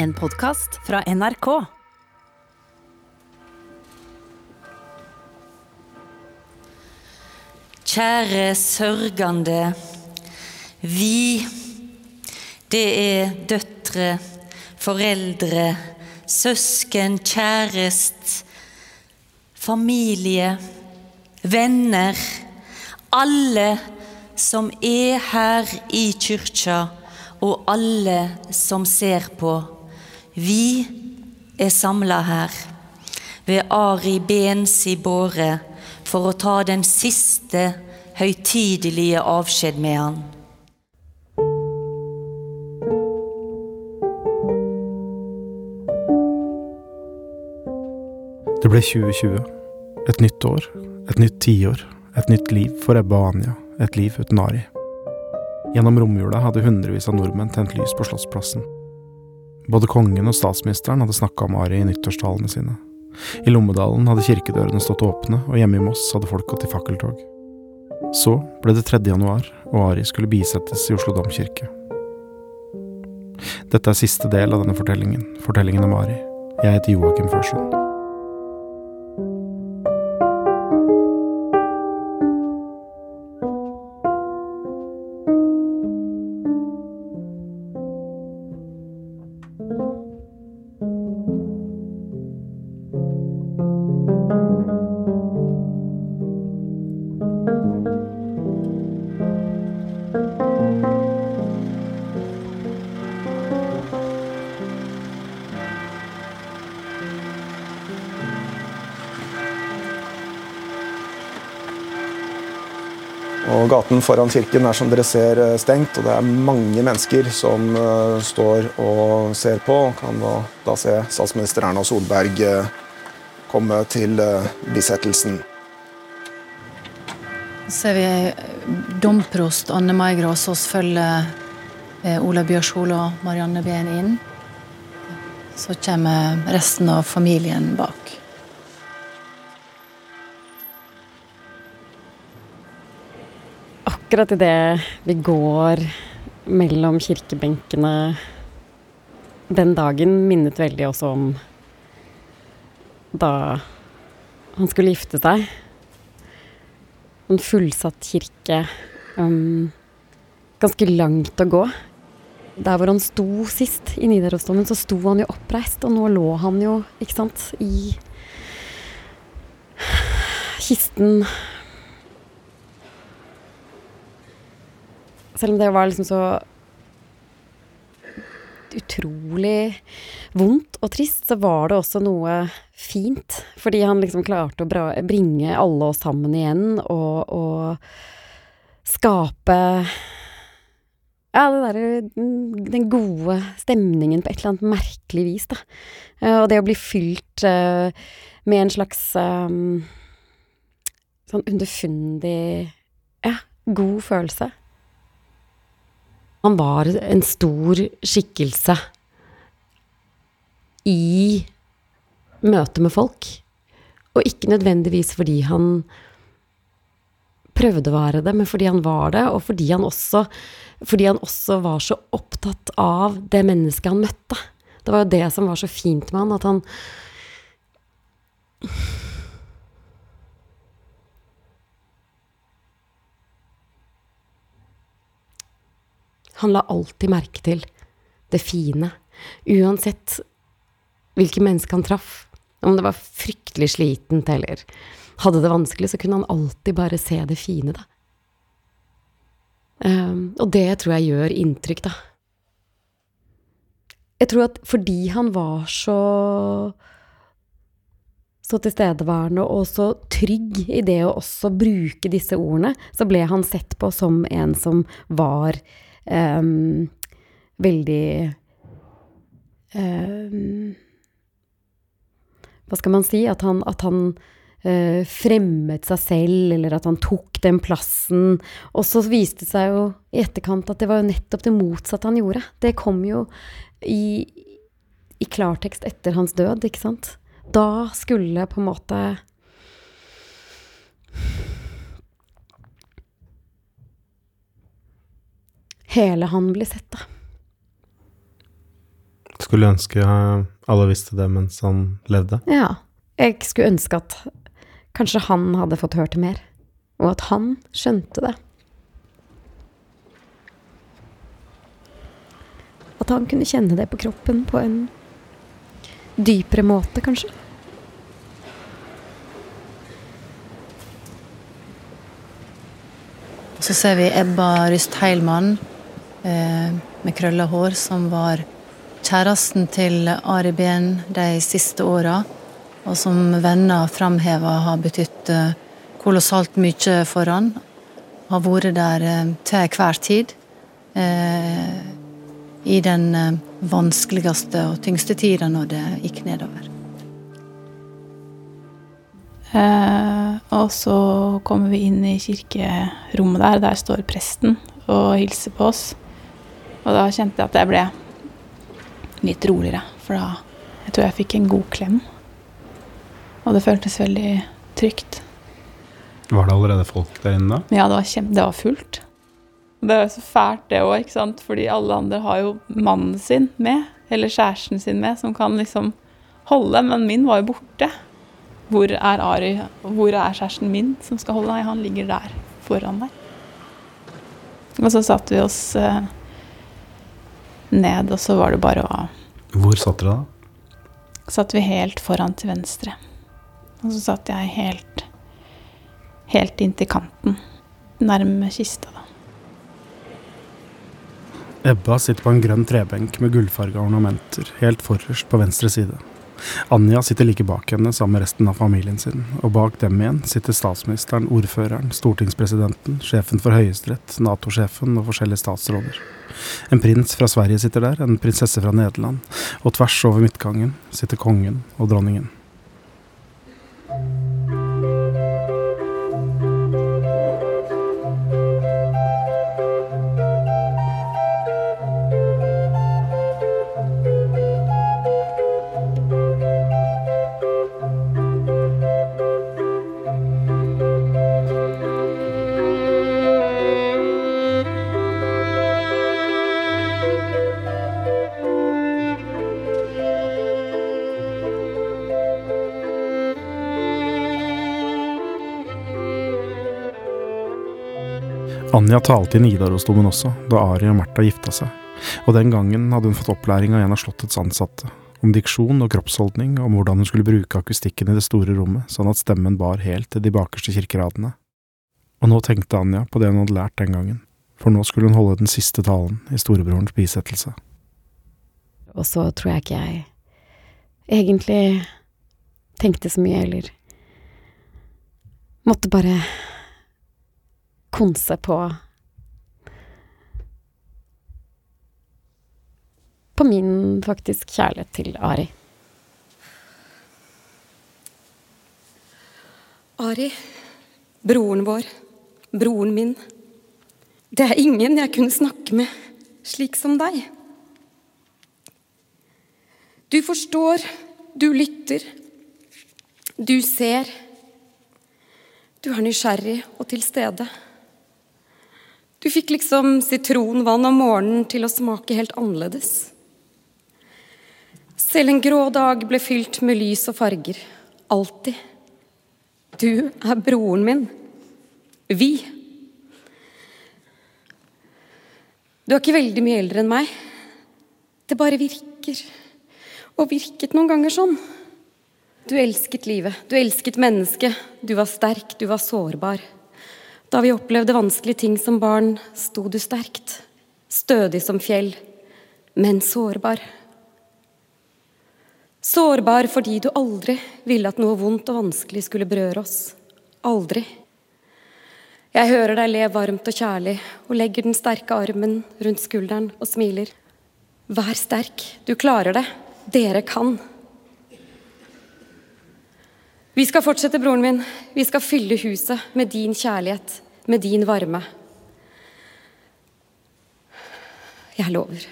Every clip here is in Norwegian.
En podkast fra NRK. Kjære sørgende, vi, det er døtre, foreldre, søsken, kjærest, familie, venner, alle som er her i kyrkja, og alle som ser på. Vi er samla her ved Ari Bens i båre for å ta den siste høytidelige avskjed med han. Det ble 2020. Et nytt år. Et nytt tiår. Et nytt liv for Ebba og Anja. Et liv uten Ari. Gjennom romjula hadde hundrevis av nordmenn tent lys på Slottsplassen. Både kongen og statsministeren hadde snakka om Ari i nyttårstalene sine. I Lommedalen hadde kirkedørene stått åpne, og hjemme i Moss hadde folk gått i fakkeltog. Så ble det 3. januar, og Ari skulle bisettes i Oslo domkirke. Dette er siste del av denne fortellingen, fortellingen om Ari. Jeg heter Joakim Førsund. Og Gaten foran kirken er som dere ser eh, stengt, og det er mange mennesker som eh, står og ser på. Og kan da, da se statsminister Erna Solberg eh, komme til bisettelsen. Ser vi domprost Anne Mai Gråsås følge eh, Ola Bjørshol og Marianne Behn inn. Så kommer resten av familien bak. Akkurat idet vi går mellom kirkebenkene den dagen minnet veldig også om da han skulle gifte seg. En fullsatt kirke. Um, ganske langt å gå. Der hvor han sto sist, i Nidarosdomen, så sto han jo oppreist, og nå lå han jo, ikke sant, i kisten Selv om det var liksom så utrolig vondt og trist, så var det også noe fint. Fordi han liksom klarte å bringe alle oss sammen igjen og, og skape ja, derre Den gode stemningen på et eller annet merkelig vis, da. Eh, Og det å bli fylt eh, med en slags um, sånn underfundig Ja, god følelse. Han var en stor skikkelse i møte med folk. Og ikke nødvendigvis fordi han prøvde å være det, men fordi han var det, og fordi han også, fordi han også var så opptatt av det mennesket han møtte. Det var jo det som var så fint med han, at han Han la alltid merke til det fine, uansett hvilke mennesker han traff. Om det var fryktelig slitent eller hadde det vanskelig, så kunne han alltid bare se det fine, da. Um, og det tror jeg gjør inntrykk, da. Jeg tror at fordi han var så så tilstedeværende og så trygg i det å også bruke disse ordene, så ble han sett på som en som var um, veldig um, Hva skal man si? At han, at han uh, fremmet seg selv, eller at han tok den plassen. Og så viste det seg jo i etterkant at det var jo nettopp det motsatte han gjorde. Det kom jo i, i klartekst etter hans død, ikke sant? Da skulle på en måte Hele han blir sett, da. Skulle ønske alle visste det mens han levde. Ja. Jeg skulle ønske at kanskje han hadde fått hørt det mer, og at han skjønte det. At han kunne kjenne det på kroppen på en dypere måte, kanskje. Og så ser vi Ebba Ryst Heilmann med krølla hår, som var kjæresten til Ari Behn de siste åra, og som venner framheva har betydd eh, kolossalt mye for han. Har vært der eh, til enhver tid. Eh, I den eh, vanskeligste og tyngste tida når det gikk nedover. Eh, og så kommer vi inn i kirkerommet der. Der står presten og hilser på oss. Og da kjente jeg at jeg ble litt roligere, for da jeg tror jeg fikk en god klem. Og det føltes veldig trygt. Var det allerede folk der inne da? Ja, det var, kjempe, det var fullt. Det er jo så fælt, det òg, ikke sant. Fordi alle andre har jo mannen sin med, eller kjæresten sin med, som kan liksom holde, men min var jo borte. Hvor er Ari? Hvor er kjæresten min som skal holde? Nei, han ligger der foran meg. Og så satte vi oss eh, ned, og så var det bare å Hvor satt dere da? Satt vi helt foran til venstre. Og så satt jeg helt helt inntil kanten, nærme kista, da. Ebba sitter på en grønn trebenk med gullfarga ornamenter, helt forrest på venstre side. Anja sitter like bak henne sammen med resten av familien sin, og bak dem igjen sitter statsministeren, ordføreren, stortingspresidenten, sjefen for Høyesterett, Nato-sjefen og forskjellige statsråder. En prins fra Sverige sitter der, en prinsesse fra Nederland, og tvers over midtgangen sitter kongen og dronningen. Anja talte i Nidarosdomen også, da Ari og Märtha gifta seg, og den gangen hadde hun fått opplæring av en av slottets ansatte, om diksjon og kroppsholdning, om hvordan hun skulle bruke akustikken i det store rommet, sånn at stemmen bar helt til de bakerste kirkeradene. Og nå tenkte Anja på det hun hadde lært den gangen, for nå skulle hun holde den siste talen i storebrorens bisettelse. Og så tror jeg ikke jeg egentlig tenkte så mye, eller måtte bare konse på På min faktisk kjærlighet til Ari. Ari, broren vår, broren min. Det er ingen jeg kunne snakke med slik som deg. Du forstår, du lytter, du ser. Du er nysgjerrig og til stede. Du fikk liksom sitronvann om morgenen til å smake helt annerledes. Selv en grå dag ble fylt med lys og farger. Alltid. Du er broren min. Vi. Du er ikke veldig mye eldre enn meg. Det bare virker. Og virket noen ganger sånn. Du elsket livet, du elsket mennesket. Du var sterk, du var sårbar. Da vi opplevde vanskelige ting som barn, sto du sterkt, stødig som fjell, men sårbar. Sårbar fordi du aldri ville at noe vondt og vanskelig skulle berøre oss. Aldri. Jeg hører deg le varmt og kjærlig og legger den sterke armen rundt skulderen og smiler. Vær sterk, du klarer det. Dere kan. Vi skal fortsette, broren min. Vi skal fylle huset med din kjærlighet, med din varme. Jeg lover.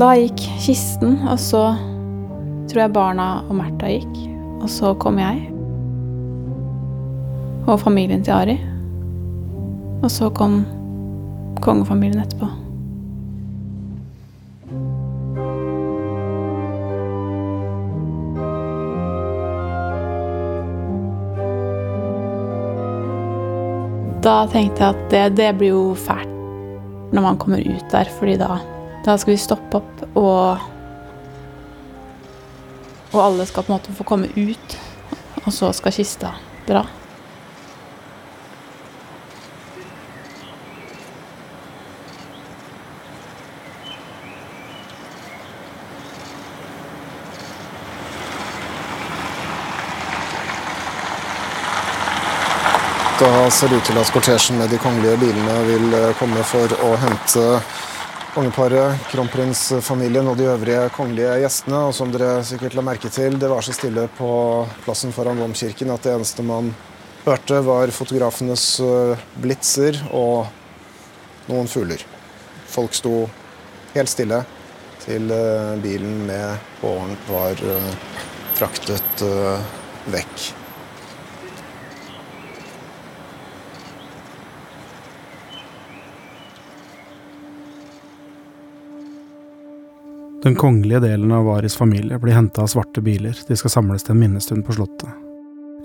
Da gikk kisten, og så tror jeg barna og Märtha gikk. Og så kom jeg. Og familien til Ari. Og så kom kongefamilien etterpå. Da tenkte jeg at det, det blir jo fælt når man kommer ut der, fordi da, da skal vi stoppe opp, og Og alle skal på en måte få komme ut, og så skal kista dra. Da ser det ut til at kortesjen med de kongelige bilene vil eh, komme for å hente kongeparet, kronprinsfamilien og de øvrige kongelige gjestene. Og som dere sikkert la merke til, det var så stille på plassen foran Domkirken at det eneste man hørte, var fotografenes eh, blitser og noen fugler. Folk sto helt stille til eh, bilen med båren var fraktet vekk. Den kongelige delen av Varis familie blir henta av svarte biler, de skal samles til en minnestund på Slottet.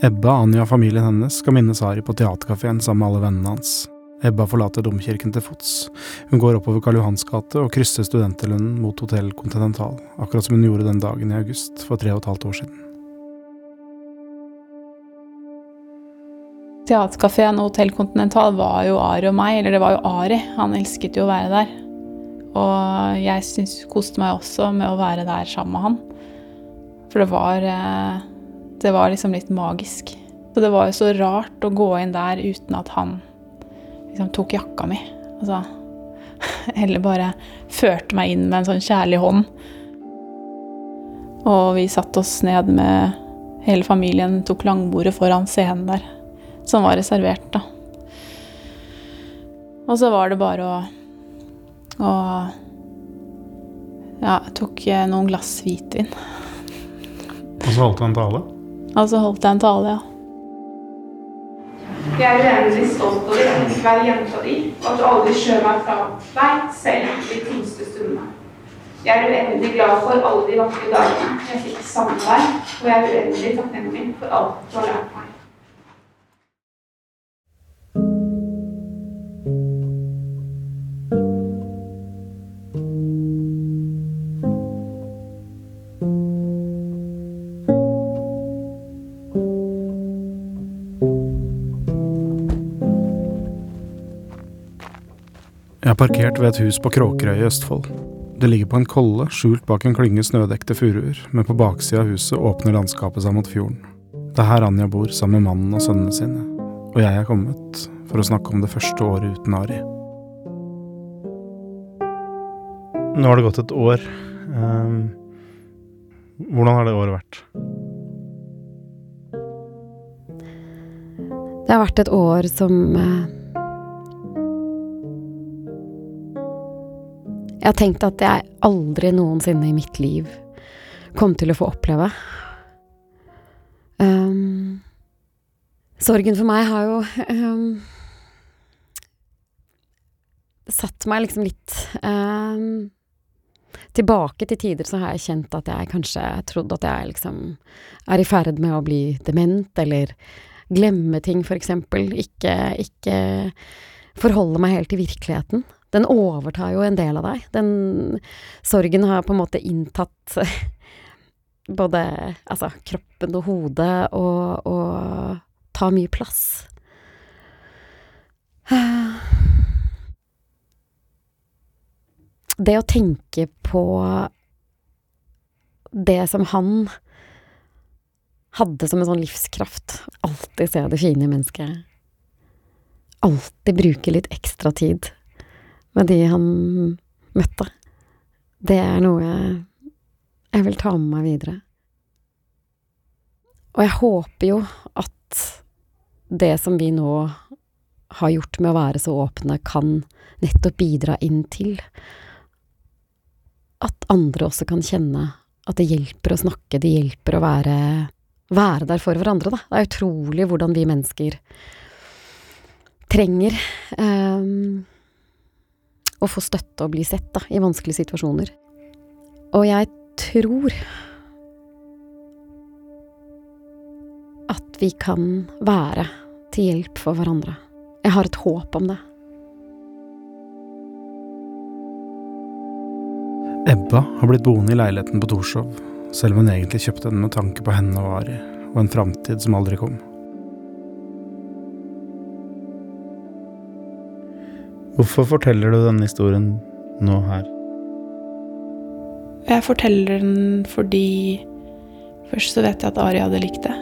Ebba, Anja og familien hennes skal minnes Ari på teaterkafeen sammen med alle vennene hans. Ebba forlater domkirken til fots. Hun går oppover Karl Johans gate og krysser Studenterlunden mot Hotell Continental, akkurat som hun gjorde den dagen i august for tre og et halvt år siden. Teaterkafeen og Hotell Continental var jo Ari og meg, eller det var jo Ari. Han elsket jo å være der. Og jeg syns koste meg også med å være der sammen med han. For det var eh, Det var liksom litt magisk. Så det var jo så rart å gå inn der uten at han liksom tok jakka mi. Altså Eller bare førte meg inn med en sånn kjærlig hånd. Og vi satte oss ned med hele familien, tok langbordet foran scenen der. Som var reservert, da. Og så var det bare å og ja, tok eh, noen glass hvitvin. Og så holdt du en tale? Og så holdt jeg en tale, ja. Jeg er uendelig stolt over å jeg være jenta di, og at du aldri skjøv meg fra deg, selv i de tyngste stundene. Jeg er uendelig glad for alle de vakre dagene jeg fikk sammen med deg, og jeg er uendelig takknemlig for alt du har lært meg. Parkert ved et hus på Kråkerøy i Østfold. Det ligger på en kolle, skjult bak en klynge snødekte furuer, men på baksida av huset åpner landskapet seg mot fjorden. Det er her Anja bor sammen med mannen og sønnene sine, og jeg er kommet for å snakke om det første året uten Ari. Nå har det gått et år. Um, hvordan har det året vært? Det har vært et år som Jeg har tenkt at jeg aldri noensinne i mitt liv kom til å få oppleve. Um, sorgen for meg har jo um, satt meg liksom litt um, Tilbake til tider så har jeg kjent at jeg kanskje trodde at jeg liksom er i ferd med å bli dement, eller glemme ting, for eksempel. Ikke, ikke forholde meg helt til virkeligheten. Den overtar jo en del av deg. Den sorgen har på en måte inntatt både altså, kroppen og hodet, og, og tar mye plass. Det å tenke på det som han hadde som en sånn livskraft, alltid se det fine i mennesket, alltid bruke litt ekstra tid med de han møtte. Det er noe jeg vil ta med meg videre. Og jeg håper jo at det som vi nå har gjort med å være så åpne, kan nettopp bidra inn til at andre også kan kjenne at det hjelper å snakke, det hjelper å være, være der for hverandre, da. Det er utrolig hvordan vi mennesker trenger um, å få støtte og bli sett, da, i vanskelige situasjoner. Og jeg tror at vi kan være til hjelp for hverandre. Jeg har et håp om det. Ebba har blitt boende i leiligheten på Torshov, selv om hun egentlig kjøpte den med tanke på henne og Ari, og en framtid som aldri kom. Hvorfor forteller du denne historien nå her? Jeg forteller den fordi Først så vet jeg at Ari hadde likt det.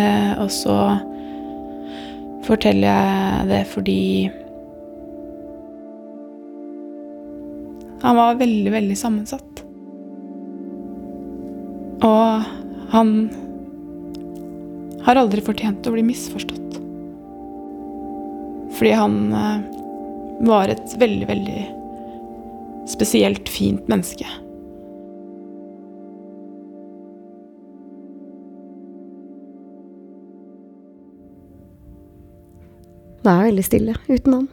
Eh, og så forteller jeg det fordi Han var veldig, veldig sammensatt. Og han har aldri fortjent å bli misforstått. Fordi han eh, var et veldig, veldig spesielt fint menneske. Det er veldig stille uten han.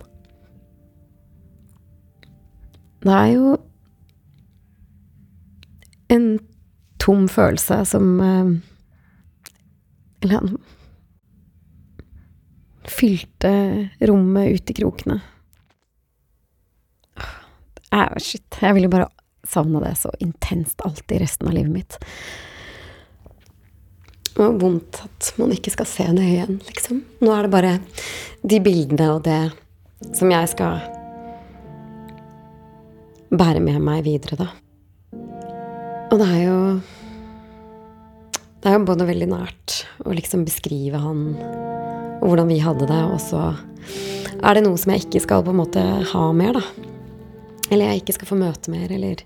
Det er jo en tom følelse som eh, Eller fylte rommet ut i krokene. Ah, shit. Jeg ville bare savna det så intenst alltid resten av livet mitt. Det var vondt at man ikke skal se det igjen, liksom. Nå er det bare de bildene og det som jeg skal bære med meg videre, da. Og det er jo Det er jo både veldig nært å liksom beskrive han og hvordan vi hadde det, og så er det noe som jeg ikke skal på en måte ha mer, da. Eller jeg ikke skal få møte mer, eller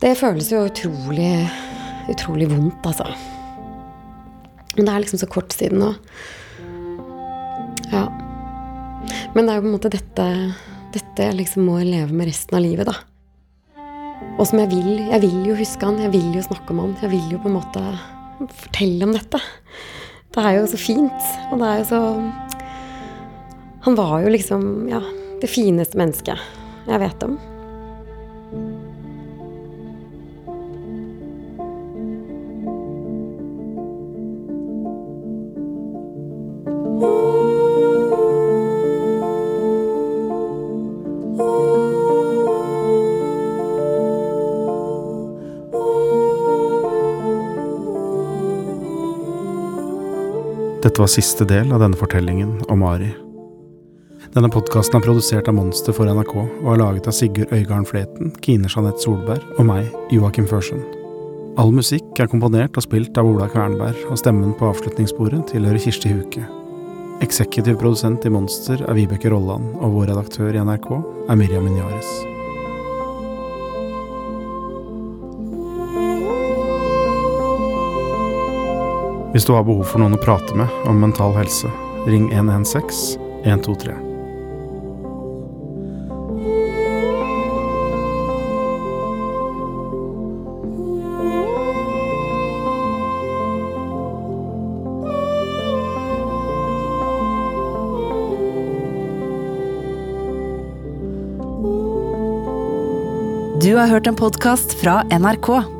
Det føles jo utrolig, utrolig vondt, altså. Men det er liksom så kort siden nå. Ja. Men det er jo på en måte dette dette jeg liksom må leve med resten av livet, da. Og som jeg vil. Jeg vil jo huske han, jeg vil jo snakke om han. Jeg vil jo på en måte fortelle om dette. Det er jo så fint, og det er jo så Han var jo liksom, ja, det fineste mennesket jeg vet om. Dette var siste del av denne fortellingen om Ari. Denne podkasten er produsert av Monster for NRK og er laget av Sigurd Øygarden Fleten, Kine Jeanette Solberg og meg, Joakim Førsund. All musikk er komponert og spilt av Ola Kvernberg, og stemmen på avslutningssporet tilhører Kirsti Huke. Eksekutiv produsent i Monster er Vibeke Rolland, og vår redaktør i NRK er Miriam Minyares. Hvis du har behov for noen å prate med om mental helse, ring 116 123. Du har hørt en podkast fra NRK.